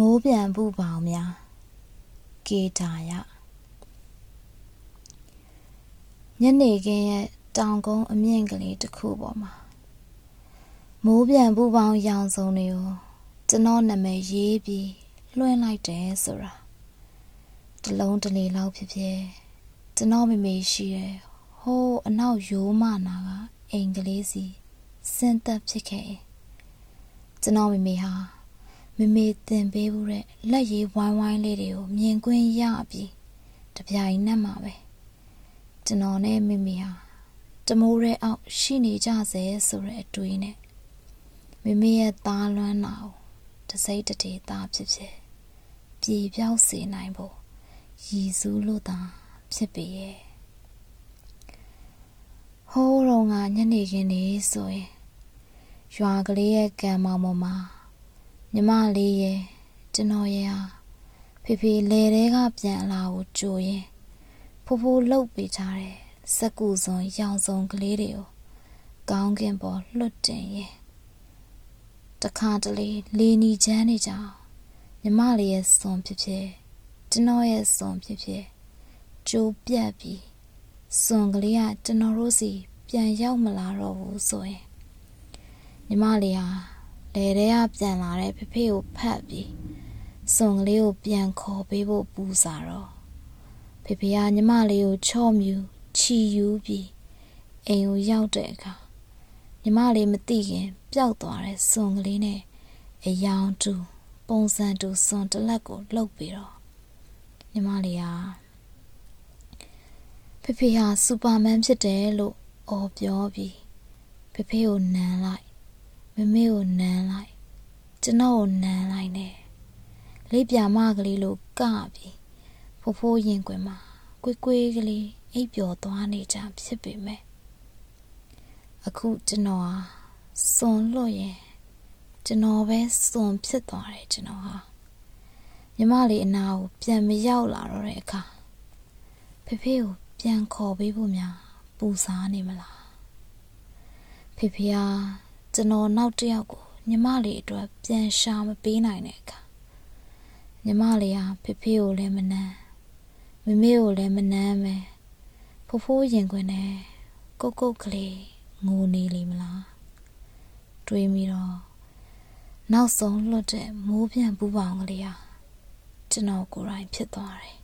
မိုးပြန်ပူပေါင်းများကေတာယညနေခင်းရဲ့တောင်ကုန်းအမြင့်ကလေးတစ်ခုပေါ်မှာမိုးပြန်ပူပေါင်းရောင်စုံတွေကိုကျွန်တော်နာမည်ရေးပြီးလွှင့်လိုက်တယ်ဆိုတာတလုံးတလေလောက်ဖြစ်ဖြစ်ကျွန်တော်မိမေရှိတယ်ဟိုးအနောက်ရိုးမနာကအိမ်ကလေးစီစင်သက်ဖြစ်ခဲ့ကျွန်တော်မိမေဟာ မမေတင်ပေးဘူးတဲ့လက်ရည်ဝိုင်းဝိုင်းလေးတွေကိုမြင်ကွင်းရပြီးတပြိုင်နက်မှာပဲကျွန်တော်နဲ့မမေဟာတမိုးရဲအောက်ရှိနေကြစေဆိုတဲ့အတွေးနဲ့မမေရဲ့သားလွမ်းနာကိုတစိမ့်တတေသားဖြစ်ဖြစ်ပြေပြောက်စေနိုင်ဖို့ရည်စူးလို့သာဖြစ်ပေရဲ့ဟိုးတော့ငါညနေခင်းနေဆိုရင်ရွာကလေးရဲ့ကံမောင်ပေါ်မှာ မြမလေးရဲ့ကျွန်တော်ရဲ့ဟာဖေဖေလေတဲကပြန်လာကိုကြိုရင်ဖိုးဖိုးလှုပ်ပေးထားတဲ့စက်ကူစုံရောင်စုံကလေးတွေကိုကောင်းကင်ပေါ်လွတ်တင်ရင်တခါတလေလေနီချမ်းနေကြမြမလေးရဲ့စွန်ဖြစ်ဖြစ်ကျွန်တော်ရဲ့စွန်ဖြစ်ဖြစ်ကြိုးပြတ်ပြီးစွန်ကလေးကကျွန်တော်တို့စီပြန်ရောက်မလာတော့ဘူးဆိုရင်ညီမလေးဟာ လေထဲကပြန်လာတဲ့ဖေဖေကိုဖတ်ပြီးစုံကလေးကိုပြန်ခေါ်ပေးဖို့ပူစာတော့ဖေဖေကညီမလေးကိုချော့မြူချီယူပြီးအိမ်ကိုရောက်တဲ့အခါညီမလေးမသိခင်ပျောက်သွားတဲ့စုံကလေးနဲ့အယောင်တူပုံစံတူစွန်တလက်ကိုလှုပ်ပြီးတော့ညီမလေးဟာဖေဖေဟာစူပါမန်ဖြစ်တယ်လို့အော်ပြောပြီးဖေဖေကိုနမ်းလိုက်မမေကိုနမ်းလို က်ကျွန်တော်ကိုနမ်းလိုက်နဲ့လေးပြမကလေးလိုကပြီးဖိုးဖိုးရင်ကွယ်မှာကွေးကွေးကလေးအိပ်ပျော်သွားနေကြဖြစ်ပေမဲ့အခုကျွန်တော်ဟာစွန်လွတ်ရင်ကျွန်တော်ပဲစွန်ဖြစ်သွားတယ်ကျွန်တော်ဟာမြမလေးအနာကိုပြန်မရောက်လာတော့တဲ့အခါဖေဖေကိုပြန်ခေါ်ပေးဖို့များပူစားနေမလားဖေဖေဟာကျွန်တော်နောက်တစ်ယောက်ကို ညီမလေးအတွက်ပြန်ရှာမပေးနိုင်တဲ့အခါညီမလေးဟာဖေဖေကိုလည်းမနှမ်းမမေကိုလည်းမနှမ်းပဲဖိုးဖိုးရင်ခွင်နဲ့ကုတ်ကုတ်ကလေးငိုနေလိမ့်မလားတွေးမိတော့နောက်ဆုံးလွတ်တဲ့မိုးပြန်ပူပေါင်းကလေးဟာကျွန်တော်ကိုယ်တိုင်ဖြစ်သွားတယ်